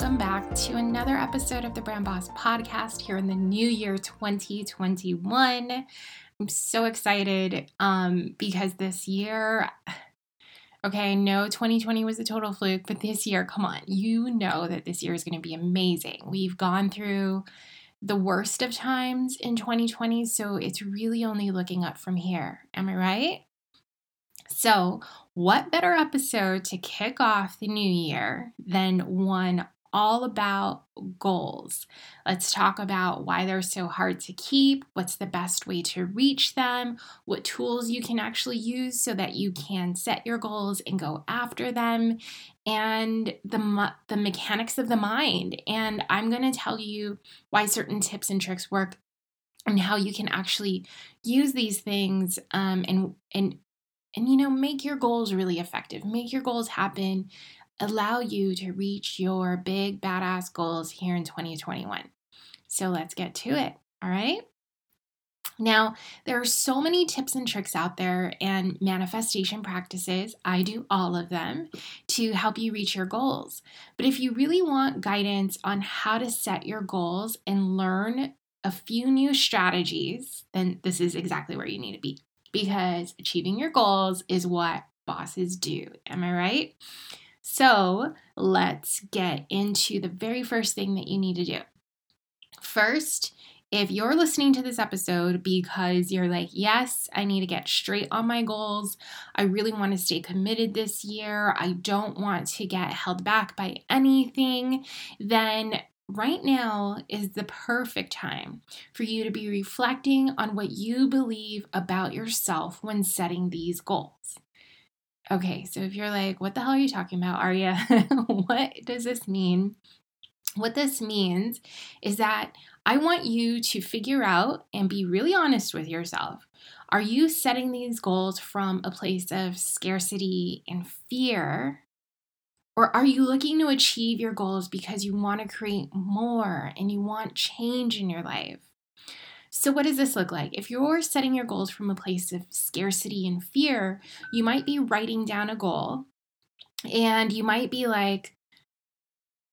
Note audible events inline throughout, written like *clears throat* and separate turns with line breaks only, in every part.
Welcome back to another episode of the Brand Boss podcast here in the new year 2021. I'm so excited um, because this year, okay, know 2020 was a total fluke, but this year, come on, you know that this year is going to be amazing. We've gone through the worst of times in 2020, so it's really only looking up from here. Am I right? So, what better episode to kick off the new year than one all about goals. Let's talk about why they're so hard to keep, what's the best way to reach them, what tools you can actually use so that you can set your goals and go after them, and the the mechanics of the mind. And I'm going to tell you why certain tips and tricks work and how you can actually use these things um, and and and you know make your goals really effective make your goals happen allow you to reach your big badass goals here in 2021. So let's get to it. All right. Now, there are so many tips and tricks out there and manifestation practices. I do all of them to help you reach your goals. But if you really want guidance on how to set your goals and learn a few new strategies, then this is exactly where you need to be because achieving your goals is what bosses do. Am I right? So let's get into the very first thing that you need to do. First, if you're listening to this episode because you're like, yes, I need to get straight on my goals, I really want to stay committed this year, I don't want to get held back by anything, then right now is the perfect time for you to be reflecting on what you believe about yourself when setting these goals. Okay, so if you're like, what the hell are you talking about, Aria? *laughs* what does this mean? What this means is that I want you to figure out and be really honest with yourself. Are you setting these goals from a place of scarcity and fear? Or are you looking to achieve your goals because you want to create more and you want change in your life? So, what does this look like? If you're setting your goals from a place of scarcity and fear, you might be writing down a goal and you might be like,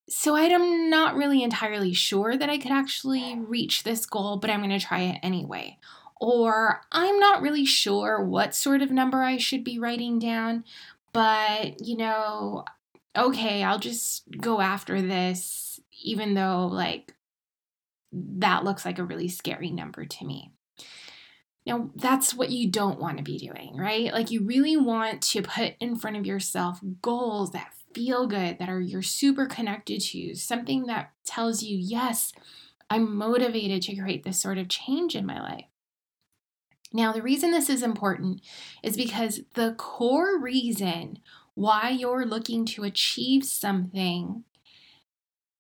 so I'm not really entirely sure that I could actually reach this goal, but I'm going to try it anyway. Or I'm not really sure what sort of number I should be writing down, but you know, okay, I'll just go after this, even though like that looks like a really scary number to me. Now, that's what you don't want to be doing, right? Like, you really want to put in front of yourself goals that feel good, that are you're super connected to, something that tells you, yes, I'm motivated to create this sort of change in my life. Now, the reason this is important is because the core reason why you're looking to achieve something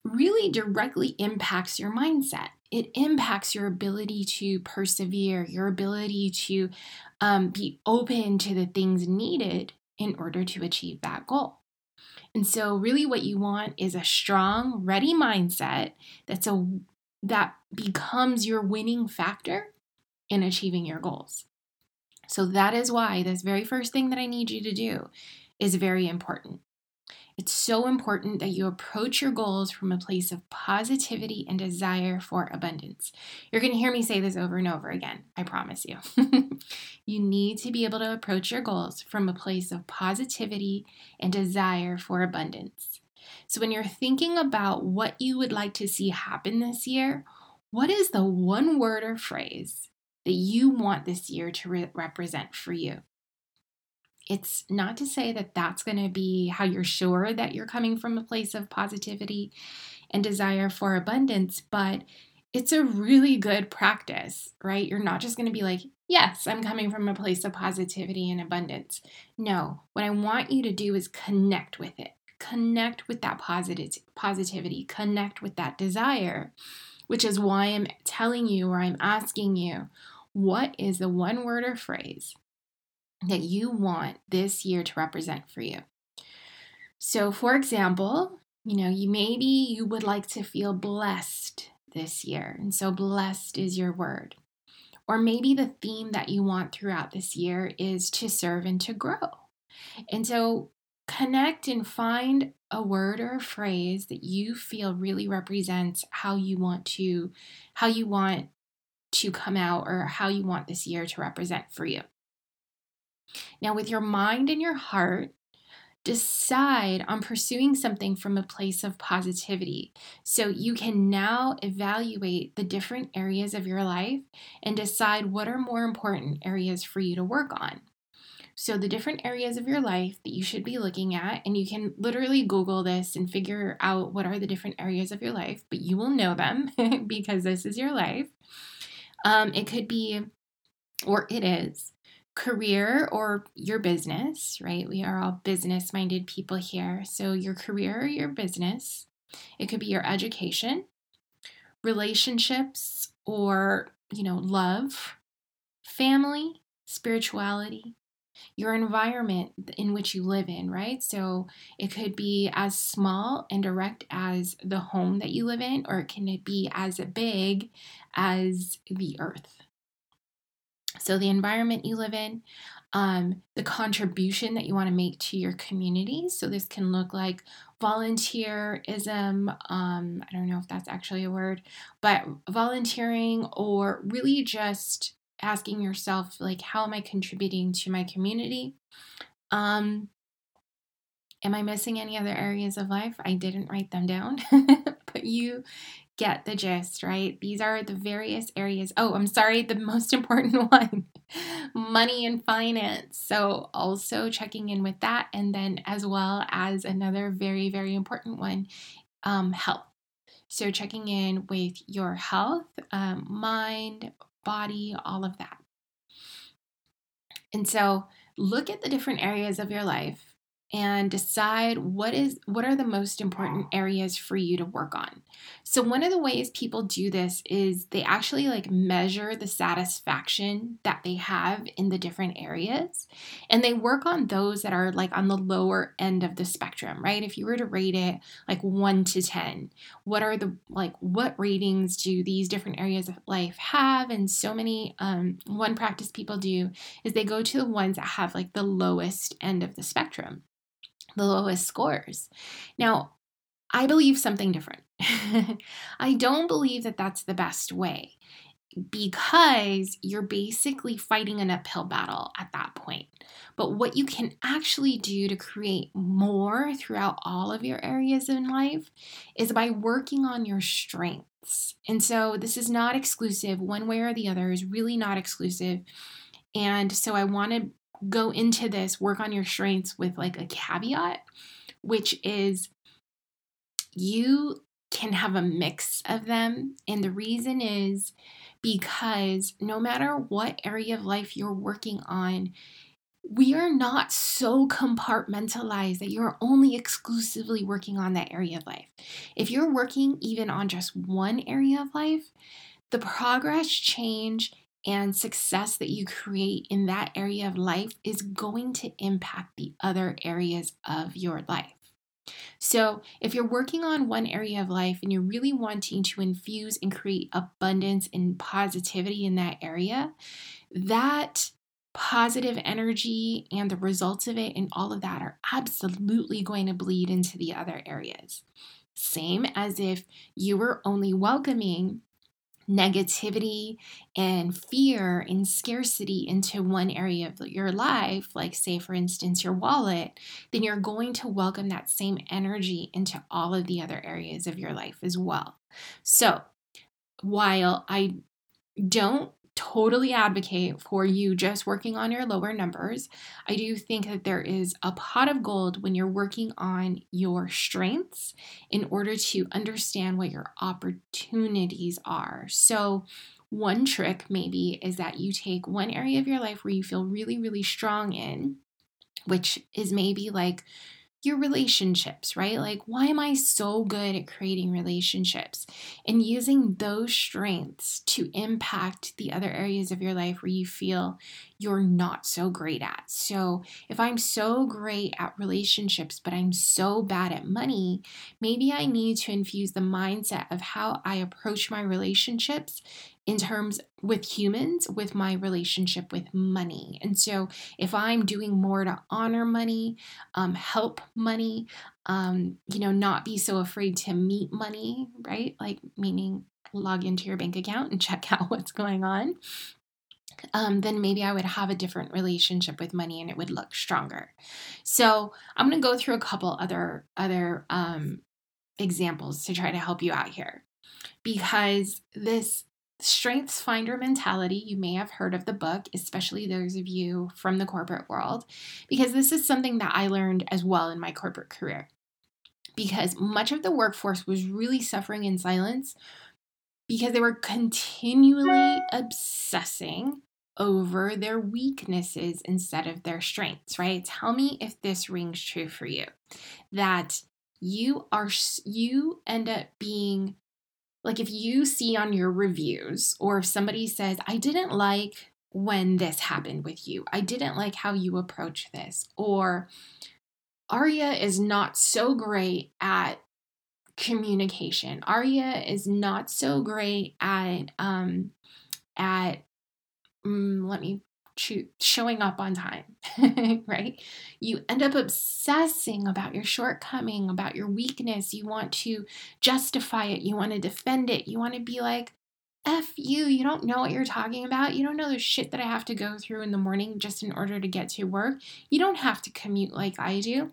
really directly impacts your mindset. It impacts your ability to persevere, your ability to um, be open to the things needed in order to achieve that goal. And so, really, what you want is a strong, ready mindset that's a that becomes your winning factor in achieving your goals. So that is why this very first thing that I need you to do is very important. It's so important that you approach your goals from a place of positivity and desire for abundance. You're going to hear me say this over and over again, I promise you. *laughs* you need to be able to approach your goals from a place of positivity and desire for abundance. So, when you're thinking about what you would like to see happen this year, what is the one word or phrase that you want this year to re- represent for you? It's not to say that that's going to be how you're sure that you're coming from a place of positivity and desire for abundance, but it's a really good practice, right? You're not just going to be like, yes, I'm coming from a place of positivity and abundance. No, what I want you to do is connect with it. Connect with that positive positivity, connect with that desire, which is why I'm telling you or I'm asking you, what is the one word or phrase that you want this year to represent for you? So, for example, you know, you maybe you would like to feel blessed this year. And so blessed is your word. Or maybe the theme that you want throughout this year is to serve and to grow. And so connect and find a word or a phrase that you feel really represents how you want to how you want to come out or how you want this year to represent for you. Now with your mind and your heart, decide on pursuing something from a place of positivity. So you can now evaluate the different areas of your life and decide what are more important areas for you to work on. So, the different areas of your life that you should be looking at, and you can literally Google this and figure out what are the different areas of your life, but you will know them *laughs* because this is your life. Um, it could be, or it is, career or your business, right? We are all business minded people here. So, your career or your business, it could be your education, relationships, or, you know, love, family, spirituality, your environment in which you live in, right? So it could be as small and direct as the home that you live in, or it can be as big as the earth, so, the environment you live in, um, the contribution that you want to make to your community. So, this can look like volunteerism. Um, I don't know if that's actually a word, but volunteering or really just asking yourself, like, how am I contributing to my community? Um, am I missing any other areas of life? I didn't write them down, *laughs* you get the gist, right? These are the various areas. Oh, I'm sorry, the most *laughs* important one money and finance. So, also checking in with that. And then, as well as another very, very important one um, health. So, checking in with your health, um, mind, body, all of that. And so, look at the different areas of your life and decide what is what are the most important areas for you to work on. So one of the ways people do this is they actually like measure the satisfaction that they have in the different areas and they work on those that are like on the lower end of the spectrum, right? If you were to rate it like 1 to 10, what are the like what ratings do these different areas of life have? And so many um one practice people do is they go to the ones that have like the lowest end of the spectrum the lowest scores. Now, I believe something different. *laughs* I don't believe that that's the best way because you're basically fighting an uphill battle at that point. But what you can actually do to create more throughout all of your areas in life is by working on your strengths. And so this is not exclusive, one way or the other is really not exclusive. And so I want to go into this, work on your strengths with like a caveat, which is you can have a mix of them. And the reason is because no matter what area of life you're working on, we are not so compartmentalized that you're only exclusively working on that area of life. If you're working even on just one area of life, the progress, change, and success that you create in that area of life is going to impact the other areas of your life. So, if you're working on one area of life and you're really wanting to infuse and create abundance and positivity in that area, that positive energy and the results of it and all of that are absolutely going to bleed into the other areas. Same as if you were only welcoming negativity and fear and scarcity into one area of your life, like, say, for instance, your wallet, then you're going to welcome that same energy into all of the other areas of your life as well. So, while I don't totally advocate for you just working on your lower numbers. I do think that there is a pot of gold when you're working on your strengths in order to understand what your opportunities are. So, one trick maybe is that you take one area of your life where you feel really, really strong in, which is maybe like your relationships, right? Like, why am I so good at creating relationships? And using those strengths to impact the other areas of your life where you feel you're not so great at. So, if I'm so great at relationships, but I'm so bad at money, maybe I need to infuse the mindset of how I approach my relationships in terms with humans with my relationship with money. And so if I'm doing more to honor money, um, help money, um, you know, not be so afraid to meet money, right? Like meaning log into your bank account and *laughs* check out what's going on. Um, then maybe I would have a different relationship with money and it would look stronger. So I'm going to go through a couple other other um, examples to try to help you out here because this Strengths Finder mentality, you may have heard of the book, especially those of you from the corporate world, because this is something that I learned as well in my corporate career. Because much of the workforce was really suffering in silence because they were continually obsessing over their weaknesses instead of their strengths, right? Tell me if this rings true for you that you are you end up being like if you see on your reviews or if somebody says, I didn't like when this happened with you, I didn't like how you approach this, or Aria is not so great at communication. Aria is not so great at um at mm, let me showing up on time, *laughs* right? You end up obsessing about your shortcoming, about your weakness. You want to justify it, you want to defend it, you want to be like, F you, you don't know what you're talking about. You don't know the shit that I have to go through in the morning just in order to get to work. You don't have to commute like I do.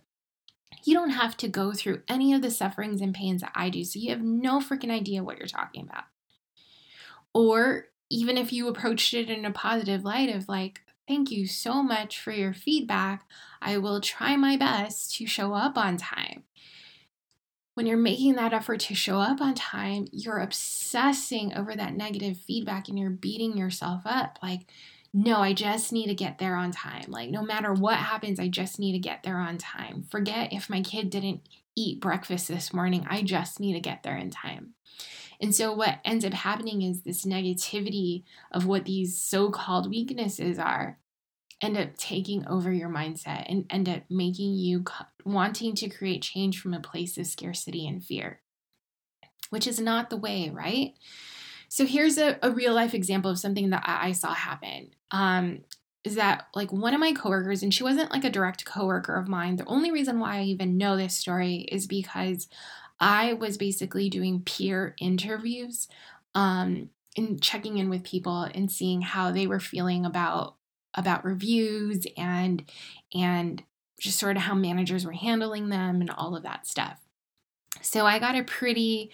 You don't have to go through any of the sufferings and pains that I do. So you have no freaking idea what you're talking about. Or even if you approached it in a positive light of like, thank you so much for your feedback. I will try my best to show up on time. When you're making that effort to show up on time, you're obsessing over that negative feedback and you're beating yourself up. Like, no, I just need to get there on time. Like, no matter what happens, I just need to get there on time. Forget if my kid didn't eat breakfast this morning, I just need to get there in time. And so, what ends up happening is this negativity of what these so called weaknesses are end up taking over your mindset and end up making you wanting to create change from a place of scarcity and fear, which is not the way, right? So, here's a, a real life example of something that I saw happen. Um, is that like one of my coworkers, and she wasn't like a direct coworker of mine. The only reason why I even know this story is because I was basically doing peer interviews um, and checking in with people and seeing how they were feeling about about reviews and and just sort of how managers were handling them and all of that stuff. So I got a pretty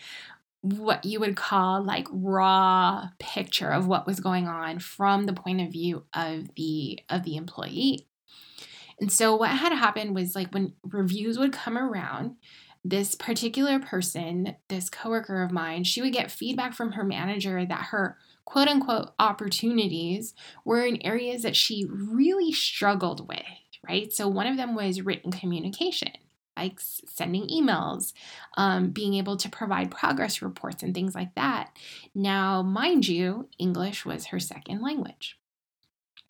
what you would call like raw picture of what was going on from the point of view of the of the employee. And so what had happened was like when reviews would come around, this particular person, this coworker of mine, she would get feedback from her manager that her quote unquote opportunities were in areas that she really struggled with, right? So one of them was written communication. Like sending emails, um, being able to provide progress reports, and things like that. Now, mind you, English was her second language.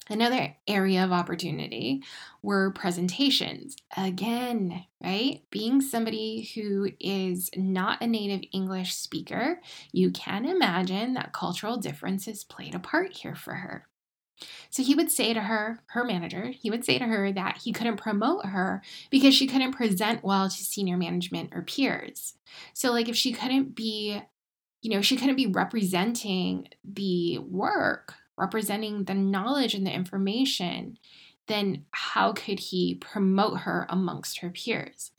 Another area of opportunity were presentations. Again, right? Being somebody who is not a native English speaker, you can imagine that cultural differences played a part here for her. So he would say to her, her manager, he would say to her that he couldn't promote her because she couldn't present well to senior management or peers. So, like, if she couldn't be, you know, she couldn't be representing the work representing the knowledge and the information, then how could he promote her amongst her peers?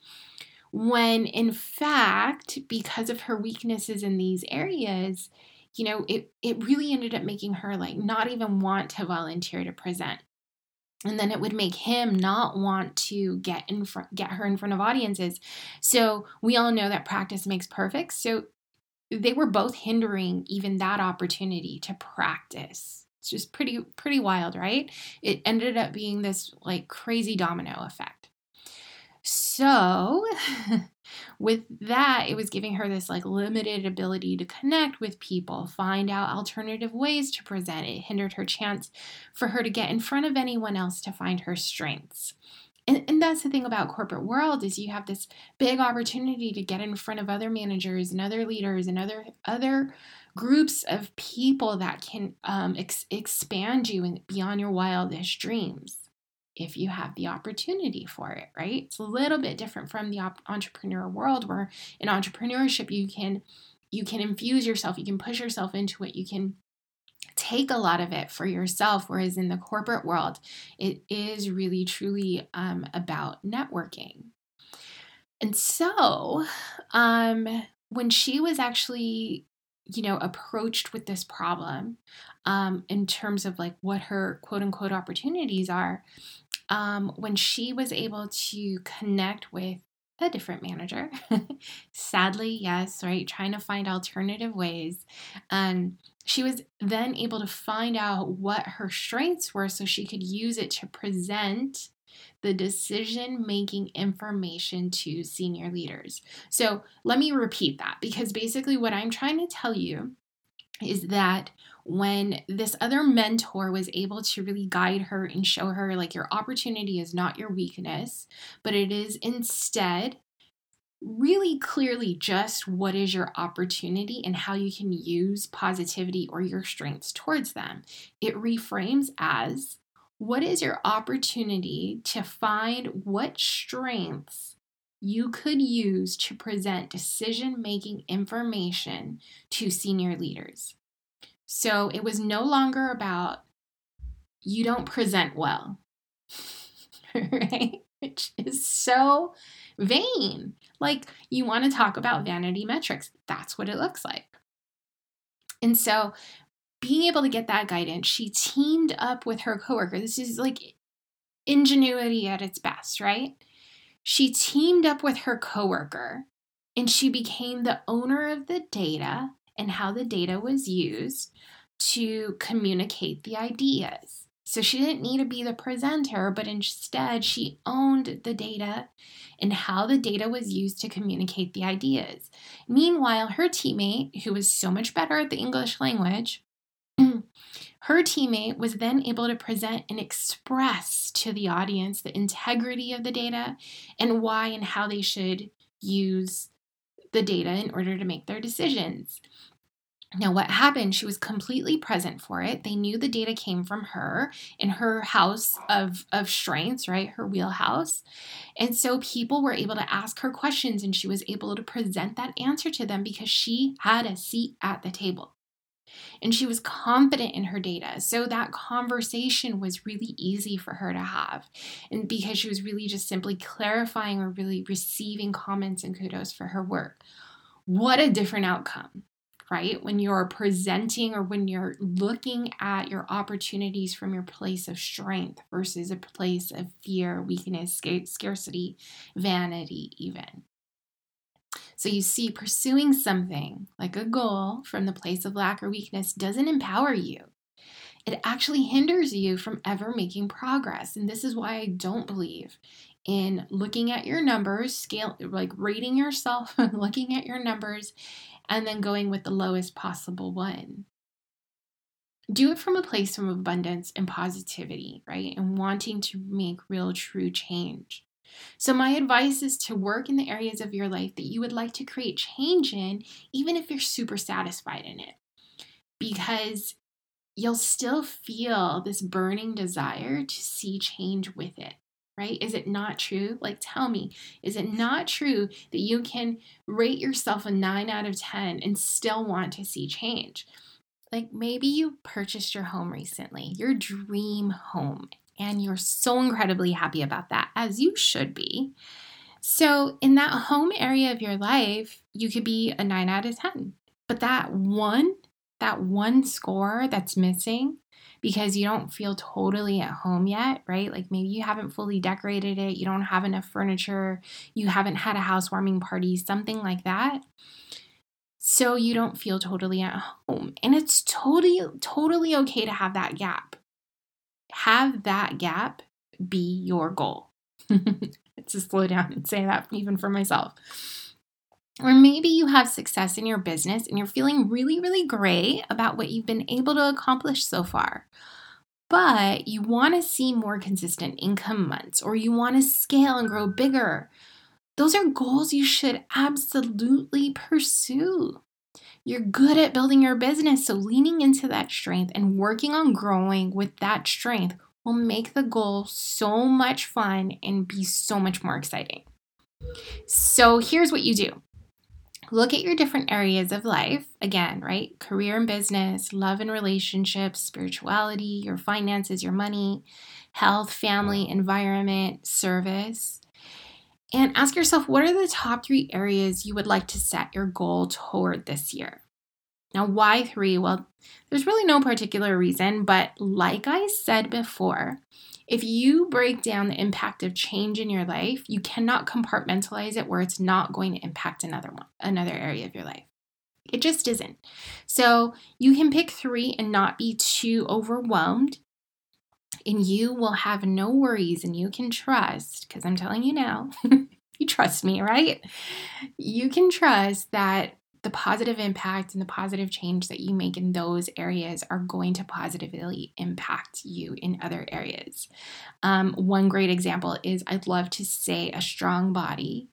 When in fact, because of her weaknesses in these areas, you know, it it really ended up making her like not even want to volunteer to present. And then it would make him not want to get in front get her in front of audiences. So we all know that practice makes perfect. So they were both hindering even that opportunity to practice. It's just pretty pretty wild, right? It ended up being this like crazy domino effect. So, *laughs* with that, it was giving her this like limited ability to connect with people, find out alternative ways to present. It hindered her chance for her to get in front of anyone else to find her strengths. And, and that's the thing about corporate world is you have this big opportunity to get in front of other managers and other leaders and other other groups of people that can um, ex- expand you and beyond your wildest dreams if you have the opportunity for it, right? It's a little bit different from the op- entrepreneur world where in entrepreneurship you can you can infuse yourself, you can push yourself into it, you can take a lot of it for yourself whereas in the corporate world it is really truly um, about networking and so um, when she was actually you know approached with this problem um, in terms of like what her quote unquote opportunities are um, when she was able to connect with a different manager. *laughs* Sadly, yes, right? Trying to find alternative ways. Um, she was then able to find out what her strengths were so she could use it to present the decision making information to senior leaders. So let me repeat that because basically, what I'm trying to tell you is that when this other mentor was able to really guide her and show her like your opportunity is not your weakness, but it is instead really clearly just what is your opportunity and how you can use positivity or your strengths towards them. It reframes as what is your opportunity to find what strengths you could use to present decision making information to senior leaders. So it was no longer about you don't present well, *laughs* right? Which is so vain. Like you want to talk about vanity metrics. That's what it looks like. And so being able to get that guidance, she teamed up with her coworker. This is like ingenuity at its best, right? She teamed up with her coworker and she became the owner of the data and how the data was used to communicate the ideas. So she didn't need to be the presenter, but instead she owned the data and how the data was used to communicate the ideas. Meanwhile, her teammate, who was so much better at the English language, *clears throat* her teammate was then able to present and express to the audience the integrity of the data and why and how they should use the data in order to make their decisions. Now, what happened, she was completely present for it. They knew the data came from her in her house of, of strengths, right? Her wheelhouse. And so people were able to ask her questions and she was able to present that answer to them because she had a seat at the table and she was confident in her data. So that conversation was really easy for her to have. And because she was really just simply clarifying or really receiving comments and kudos for her work. What a different outcome, right? When you're presenting or when you're looking at your opportunities from your place of strength versus a place of fear, weakness, scarcity, vanity, even. So you see, pursuing something like a goal from the place of lack or weakness doesn't empower you. It actually hinders you from ever making progress. And this is why I don't believe in looking at your numbers, scale like rating yourself, *laughs* looking at your numbers, and then going with the lowest possible one. Do it from a place of abundance and positivity, right? And wanting to make real, true change. So, my advice is to work in the areas of your life that you would like to create change in, even if you're super satisfied in it, because you'll still feel this burning desire to see change with it. Right? Is it not true? Like, tell me, is it not true that you can rate yourself a nine out of 10 and still want to see change? Like, maybe you purchased your home recently, your dream home, and you're so incredibly happy about that, as you should be. So, in that home area of your life, you could be a nine out of 10. But that one that one score that's missing because you don't feel totally at home yet, right? Like maybe you haven't fully decorated it, you don't have enough furniture, you haven't had a housewarming party, something like that. So you don't feel totally at home. And it's totally totally okay to have that gap. Have that gap be your goal. *laughs* to slow down and say that even for myself. Or maybe you have success in your business and you're feeling really, really great about what you've been able to accomplish so far. But you want to see more consistent income months or you want to scale and grow bigger. Those are goals you should absolutely pursue. You're good at building your business, so leaning into that strength and working on growing with that strength will make the goal so much fun and be so much more exciting. So here's what you do look at your different areas of life again, right? Career and business, love and relationships, spirituality, your finances, your money, health, family, environment, service. And ask yourself what are the top three areas you would like to set your goal toward this year? Now, why three? Well, there's really no particular reason, but like I said before, if you break down the impact of change in your life, you cannot compartmentalize it where it's not going to impact another one, another area of your life. It just isn't. So you can pick three and not be too overwhelmed. And you will have no worries and you can trust, because I'm telling you now, *laughs* you trust me, right? You can trust that the positive impact and the positive change that you make in those areas are going to positively impact you in other areas. Um, one great example is I'd love to say a strong body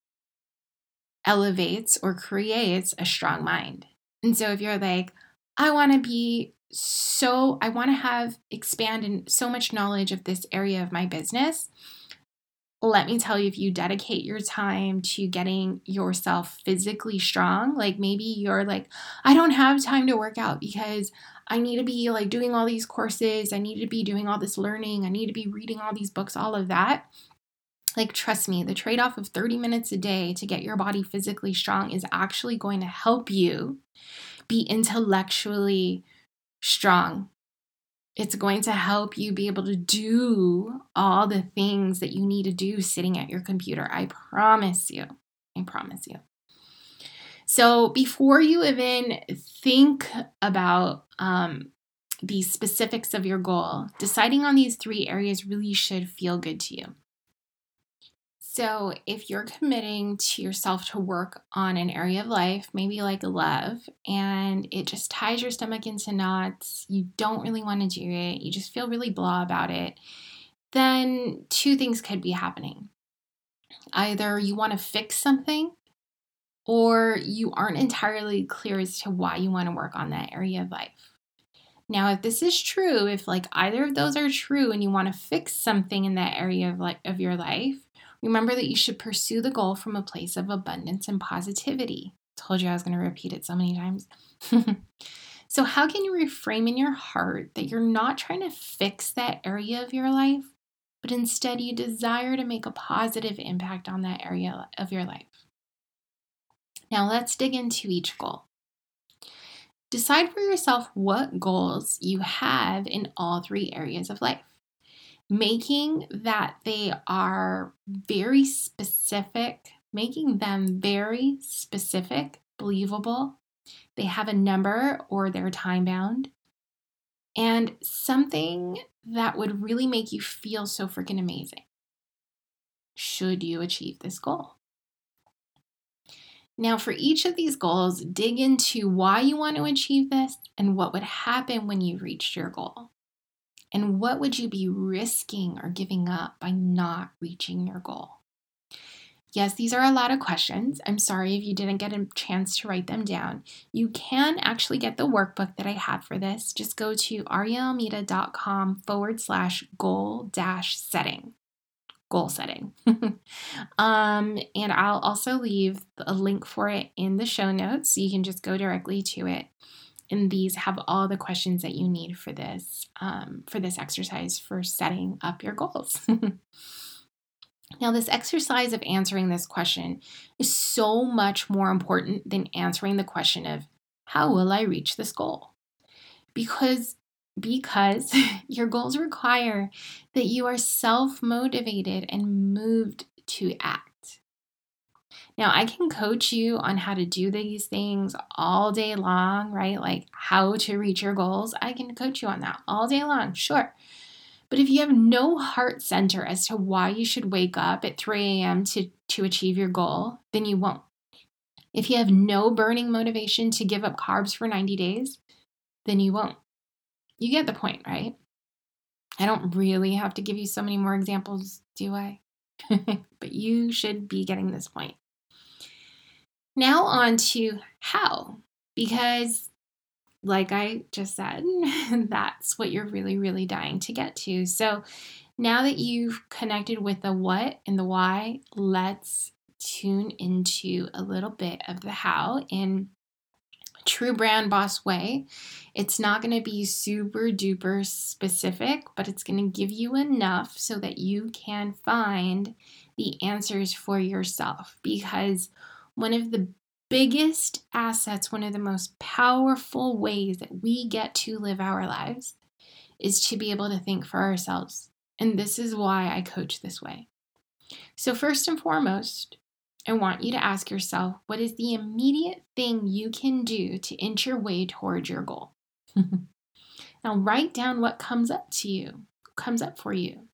elevates or creates a strong mind. And so if you're like, I want to be so, I want to have expand in so much knowledge of this area of my business let me tell you, if you dedicate your time to getting yourself physically strong, like maybe you're like, I don't have time to work out because I need to be like doing all these courses, I need to be doing all this learning, I need to be reading all these books, all of that. Like, trust me, the trade off of 30 minutes a day to get your body physically strong is actually going to help you be intellectually strong it's going to help you be able to do all the things that you need to do sitting at your computer. I promise you. I promise you. So, before you even think about um, the specifics of your goal, deciding on these three areas really should feel good to you. So, if you're committing to yourself to work on an area of life, maybe like love, and it just ties your stomach into knots, you don't really want to do it, you just feel really blah about it, then two things could be happening. Either you want to fix something, or you aren't entirely clear as to why you want to work on that area of life. Now, if this is true, if like either of those are true and you want to fix something in that area of like of your life, Remember that you should pursue the goal from a place of abundance and positivity. Told you I was going to repeat it so many times. *laughs* so, how can you reframe in your heart that you're not trying to fix that area of your life, but instead you desire to make a positive impact on that area of your life? Now, let's dig into each goal. Decide for yourself what goals you have in all three areas of life making that they are very specific, making them very specific, believable. They have a number or they're time bound. And something that would really make you feel so freaking amazing should you achieve this goal. Now, for each of these goals, dig into why you want to achieve this and what would happen when you reached your goal. And what would you be risking or giving up by not reaching your goal? Yes, these are a lot of questions. I'm sorry if you didn't get a chance to write them down. You can actually get the workbook that I have for this. Just go to ariaalmeida.com forward slash goal dash setting. Goal setting. *laughs* um, and I'll also leave a link for it in the show notes so you can just go directly to it and these have all the questions that you need for this um, for this exercise for setting up your goals *laughs* now this exercise of answering this question is so much more important than answering the question of how will i reach this goal because because *laughs* your goals require that you are self-motivated and moved to act. Now, I can coach you on how to do these things all day long, right? Like how to reach your goals. I can coach you on that all day long, sure. But if you have no heart center as to why you should wake up at 3 a.m. To, to achieve your goal, then you won't. If you have no burning motivation to give up carbs for 90 days, then you won't. You get the point, right? I don't really have to give you so many more examples, do I? *laughs* but you should be getting this point. Now, on to how, because like I just said, *laughs* that's what you're really, really dying to get to. So now that you've connected with the what and the why, let's tune into a little bit of the how in true brand boss way. It's not going to be super duper specific, but it's going to give you enough so that you can find the answers for yourself because one of the biggest assets, one of the most powerful ways that we get to live our lives is to be able to think for ourselves. And this is why I coach this way. So, first and foremost, I want you to ask yourself what is the immediate thing you can do to inch your way towards your goal? *laughs* now, write down what comes up to you, comes up for you,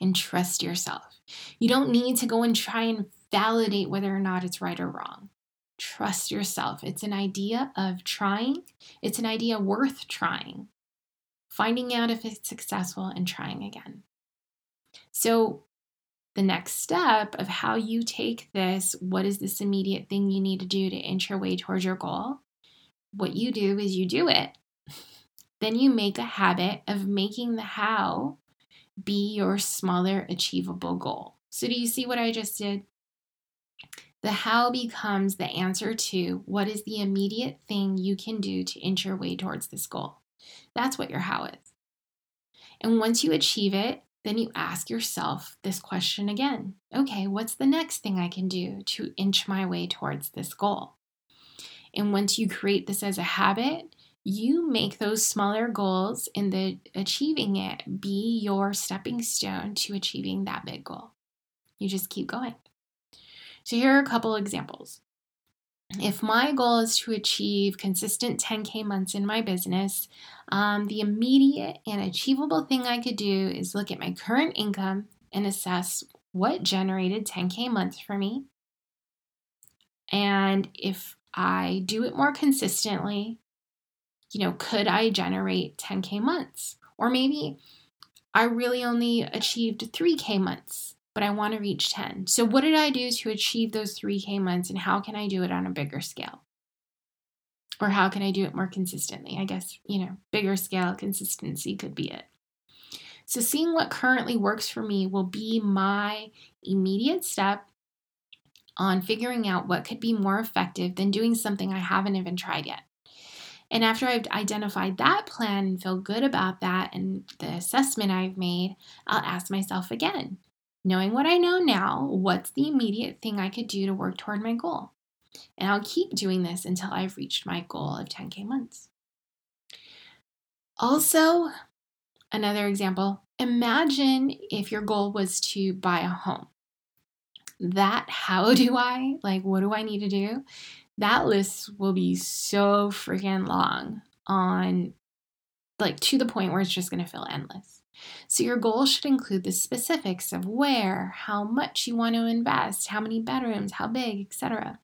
and trust yourself. You don't need to go and try and validate whether or not it's right or wrong. Trust yourself. It's an idea of trying, it's an idea worth trying, finding out if it's successful and trying again. So, the next step of how you take this what is this immediate thing you need to do to inch your way towards your goal? What you do is you do it. *laughs* Then you make a habit of making the how be your smaller achievable goal. So, do you see what I just did? The how becomes the answer to what is the immediate thing you can do to inch your way towards this goal. That's what your how is. And once you achieve it, then you ask yourself this question again okay, what's the next thing I can do to inch my way towards this goal? And once you create this as a habit, you make those smaller goals in the achieving it be your stepping stone to achieving that big goal. You just keep going. So here are a couple examples. If my goal is to achieve consistent 10K months in my business, um, the immediate and achievable thing I could do is look at my current income and assess what generated 10K months for me. And if I do it more consistently, you know, could I generate 10K months? Or maybe I really only achieved 3K months but I want to reach 10. So, what did I do to achieve those 3K months, and how can I do it on a bigger scale? Or how can I do it more consistently? I guess, you know, bigger scale consistency could be it. So, seeing what currently works for me will be my immediate step on figuring out what could be more effective than doing something I haven't even tried yet. And after I've identified that plan and feel good about that and the assessment I've made, I'll ask myself again knowing what I know now, what's the immediate thing I could do to work toward my goal? And I'll keep doing this until I've reached my goal of 10K months. Also, another example imagine if your goal was to buy a home. That, how do I, like, what do I need to do? That list will be so freaking long on, like, to the point where it's just to feel endless. So your goal should include the specifics of where, how much you want to invest, how many bedrooms, how big, etc.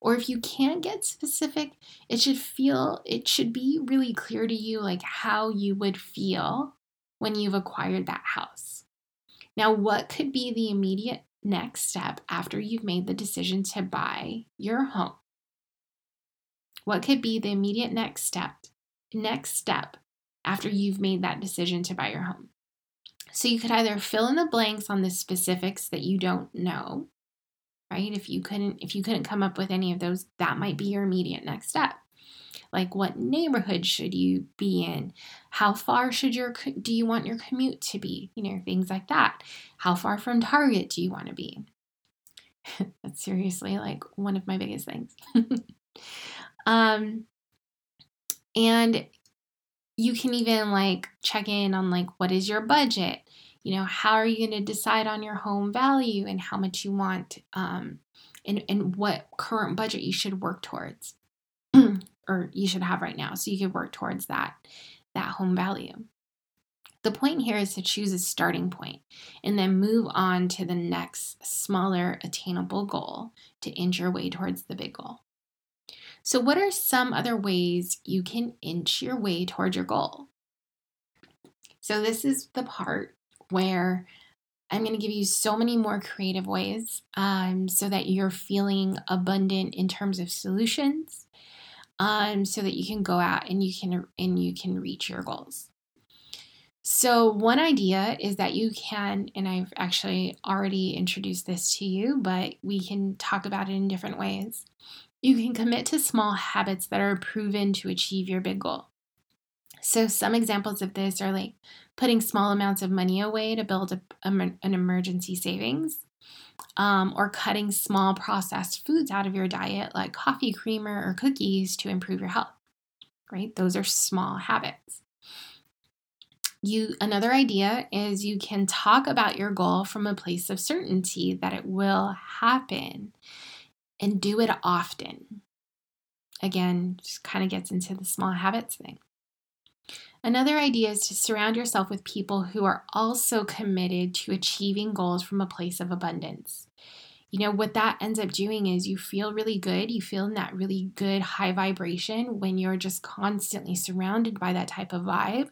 Or if you can't get specific, it should feel it should be really clear to you like how you would feel when you've acquired that house. Now, what could be the immediate next step after you've made the decision to buy your home? What could be the immediate next step? Next step after you've made that decision to buy your home. So you could either fill in the blanks on the specifics that you don't know, right? If you couldn't if you couldn't come up with any of those, that might be your immediate next step. Like what neighborhood should you be in? How far should your do you want your commute to be? You know, things like that. How far from Target do you want to be? *laughs* That's seriously like one of my biggest things. *laughs* um and you can even like check in on like what is your budget? You know how are you going to decide on your home value and how much you want um, and, and what current budget you should work towards *clears throat* or you should have right now so you could work towards that that home value. The point here is to choose a starting point and then move on to the next smaller attainable goal to inch your way towards the big goal so what are some other ways you can inch your way towards your goal so this is the part where I'm going to give you so many more creative ways um, so that you're feeling abundant in terms of solutions, um, so that you can go out and you can and you can reach your goals. So one idea is that you can, and I've actually already introduced this to you, but we can talk about it in different ways. You can commit to small habits that are proven to achieve your big goal. So some examples of this are like putting small amounts of money away to build a, a, an emergency savings, um, or cutting small processed foods out of your diet, like coffee creamer or cookies, to improve your health. Right? Those are small habits. You, another idea is you can talk about your goal from a place of certainty that it will happen and do it often. Again, just kind of gets into the small habits thing. Another idea is to surround yourself with people who are also committed to achieving goals from a place of abundance. You know, what that ends up doing is you feel really good. You feel in that really good high vibration when you're just constantly surrounded by that type of vibe.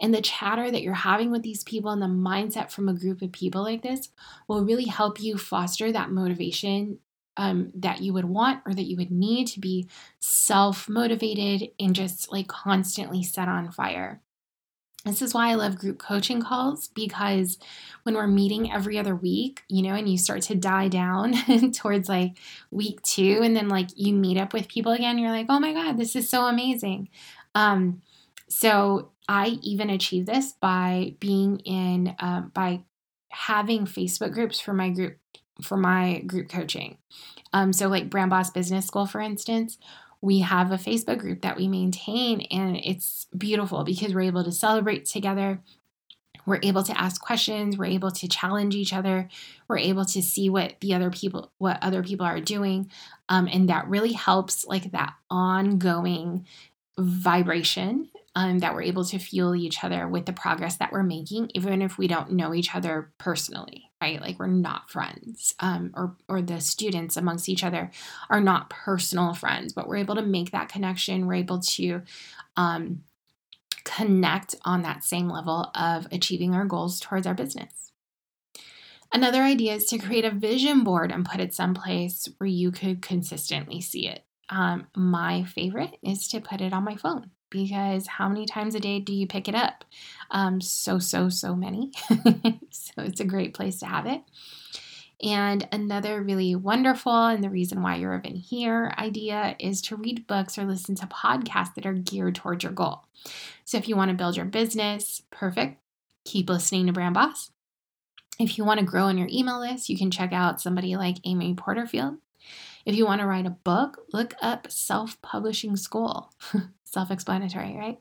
And the chatter that you're having with these people and the mindset from a group of people like this will really help you foster that motivation um, that you would want or that you would need to be self motivated and just like constantly set on fire. This is why I love group coaching calls because when we're meeting every other week, you know, and you start to die down *laughs* towards like week two, and then like you meet up with people again, you're like, oh my God, this is so amazing. Um, so I even achieved this by being in, uh, by having Facebook groups for my group for my group coaching. Um, so, like Brand Boss Business School, for instance, we have a Facebook group that we maintain, and it's beautiful because we're able to celebrate together. We're able to ask questions. We're able to challenge each other. We're able to see what the other people, what other people are doing, um, and that really helps, like that ongoing vibration um, that we're able to fuel each other with the progress that we're making, even if we don't know each other personally, right? Like we're not friends, um, or or the students amongst each other are not personal friends, but we're able to make that connection. We're able to um, connect on that same level of achieving our goals towards our business. Another idea is to create a vision board and put it someplace where you could consistently see it. Um, my favorite is to put it on my phone because how many times a day do you pick it up? Um, so, so, so many. *laughs* so it's a great place to have it. And another really wonderful, and the reason why you're even here idea is to read books or listen to podcasts that are geared towards your goal. So if you want to build your business, perfect. Keep listening to Brand Boss. If you want to grow on your email list, you can check out somebody like Amy Porterfield. If you want to write a book, look up Self Publishing School. *laughs* Self explanatory, right?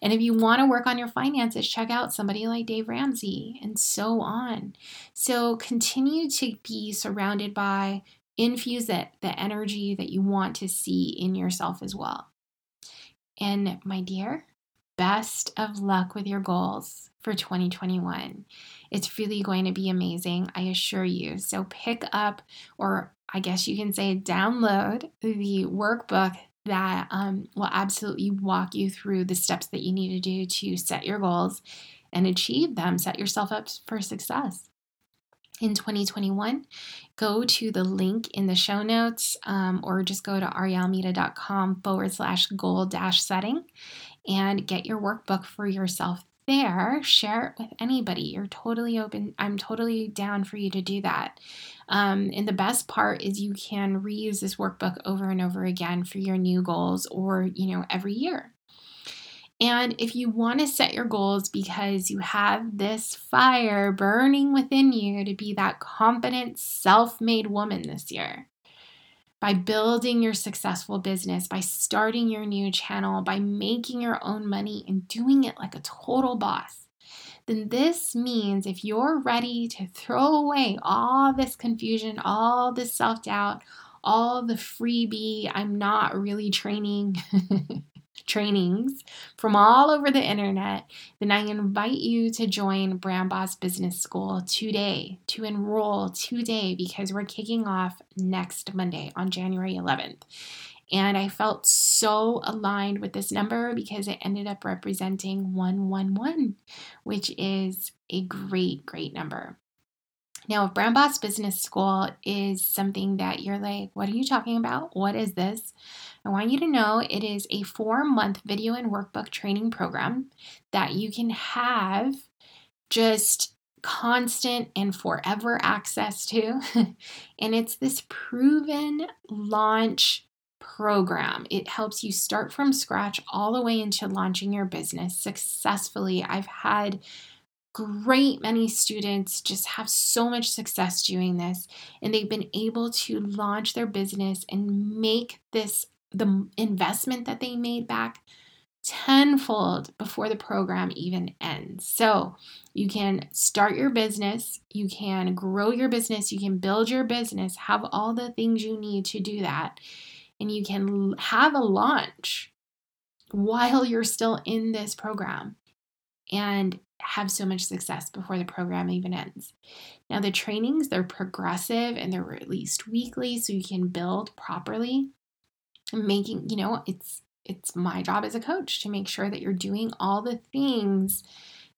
And if you want to work on your finances, check out somebody like Dave Ramsey and so on. So continue to be surrounded by, infuse it, the energy that you want to see in yourself as well. And my dear, best of luck with your goals for 2021. It's really going to be amazing, I assure you. So pick up, or I guess you can say download the workbook that um, will absolutely walk you through the steps that you need to do to set your goals and achieve them, set yourself up for success. In 2021, go to the link in the show notes um, or just go to arielmita.com forward slash goal dash setting and get your workbook for yourself there, share it with anybody. You're totally open. I'm totally down for you to do that. Um, and the best part is you can reuse this workbook over and over again for your new goals or, you know, every year. And if you want to set your goals because you have this fire burning within you to be that confident, self made woman this year, by building your successful business, by starting your new channel, by making your own money and doing it like a total boss, then this means if you're ready to throw away all this confusion, all this self doubt, all the freebie, I'm not really training *laughs* trainings from all over the internet, then I invite you to join Brand Boss Business School today, to enroll today, because we're kicking off next Monday on January 11th. And I felt so aligned with this number because it ended up representing 111, which is a great, great number. Now, if Brand Boss Business School is something that you're like, what are you talking about? What is this? I want you to know it is a four month video and workbook training program that you can have just constant and forever access to. *laughs* and it's this proven launch program. It helps you start from scratch all the way into launching your business successfully. I've had great many students just have so much success doing this and they've been able to launch their business and make this the investment that they made back tenfold before the program even ends. So, you can start your business, you can grow your business, you can build your business, have all the things you need to do that, and you can have a launch while you're still in this program. And have so much success before the program even ends. Now, the trainings, they're progressive and they're released weekly so you can build properly. Making, you know, it's it's my job as a coach to make sure that you're doing all the things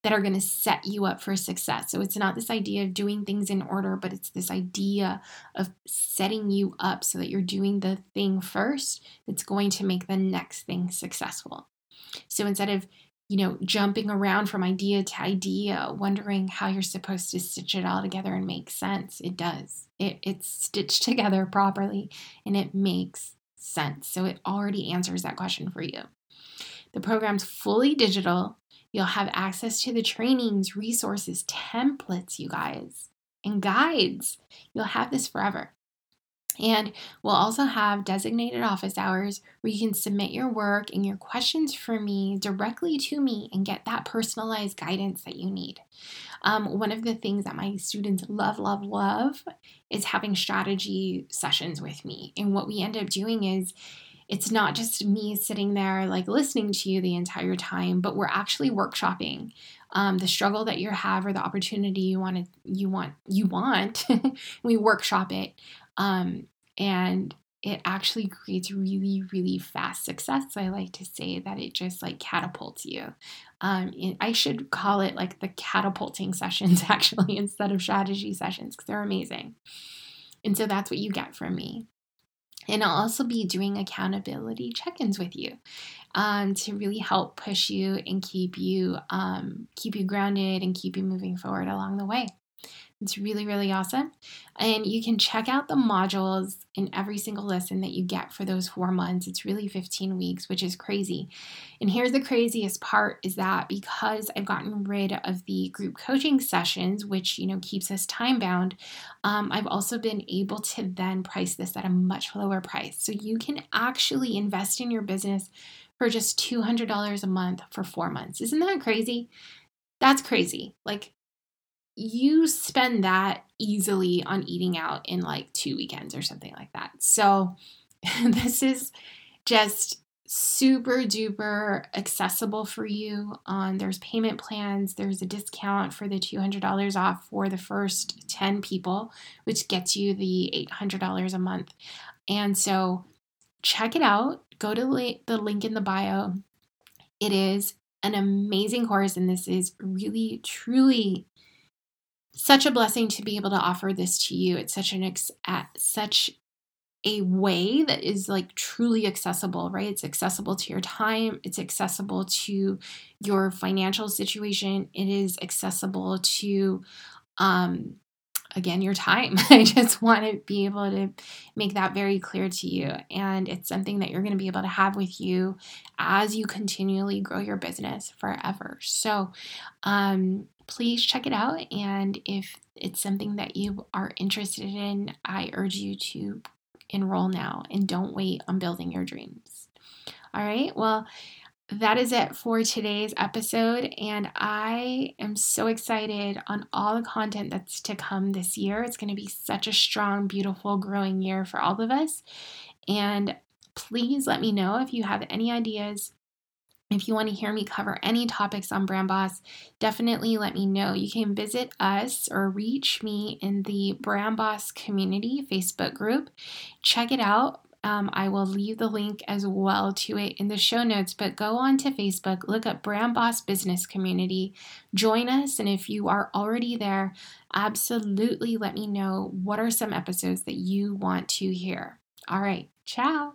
that are going to set you up for success. So it's not this idea of doing things in order, but it's this idea of setting you up so that you're doing the thing first that's going to make the next thing successful. So instead of you know, jumping around from idea to idea, wondering how you're supposed to stitch it all together and make sense. It does. It, it's stitched *laughs* together properly and it makes sense. So it already answers that question for you. The program's fully digital. You'll have access to the trainings, resources, templates, you guys, and guides. You'll have this forever. And we'll also have designated office hours where you can submit your work and your questions for me directly to me and get that personalized guidance that you need. Um, one of the things that my students love, love, love is having strategy sessions with me. And what we end up doing is it's not just me sitting there like listening to you the entire time, but we're actually workshopping um, the struggle that you have or the opportunity you want to you want you want. *laughs* we workshop it um, and it actually creates really, really fast success. So I like to say that it just like catapults you. Um, I should call it like the catapulting *laughs* sessions actually instead of strategy sessions because they're amazing. And so that's what you get from me. And I'll also be doing accountability check ins with you um, to really help push you and keep you um, keep you grounded and keep you moving forward along the way. It's really, really awesome. And you can check out the modules in every single lesson that you get for those four months. It's really 15 weeks, which is crazy. And here's the craziest part is that because I've gotten rid of the group coaching sessions, which, you know, keeps us time bound, um, I've also been able to then price this at a much lower price. So you can actually invest in your business for just $200 a month for four months. Isn't that crazy? That's crazy. Like, you spend that easily on eating out in like two weekends or something like that. So *laughs* this is just super duper accessible for you. On there's payment plans. There's a discount for the $200 off for the first 10 people, which gets you the $800 a month. And so check it out. Go to the link in the bio. It is an amazing course, and this is really, truly such a blessing to be able to offer this to you. It's such an ex- at such a way that is like truly accessible, right? It's accessible to your time, it's accessible to your financial situation, it is accessible to um again your time. *laughs* I just want to be able to make that very clear to you and it's something that you're going to be able to have with you as you continually grow your business forever. So, um please check it out. And if it's something that you are interested in, I urge you to enroll now and don't wait on building your dreams. All right, well, that is it for today's episode. And I am so excited on all the content that's to come this year. It's going to be such a strong, beautiful, growing year for all of us. And please let me know if you have any ideas. If you want to hear me cover any topics on Brand Boss, definitely let me know. You can visit us or reach me in the Brand Boss Community Facebook group. Check it out. Um, I will leave the link as well to it in the show notes, but go on to Facebook, look up Brand Boss Business Community, join us, and if you are already there, absolutely let me know what are some episodes that you want to hear. All right, ciao.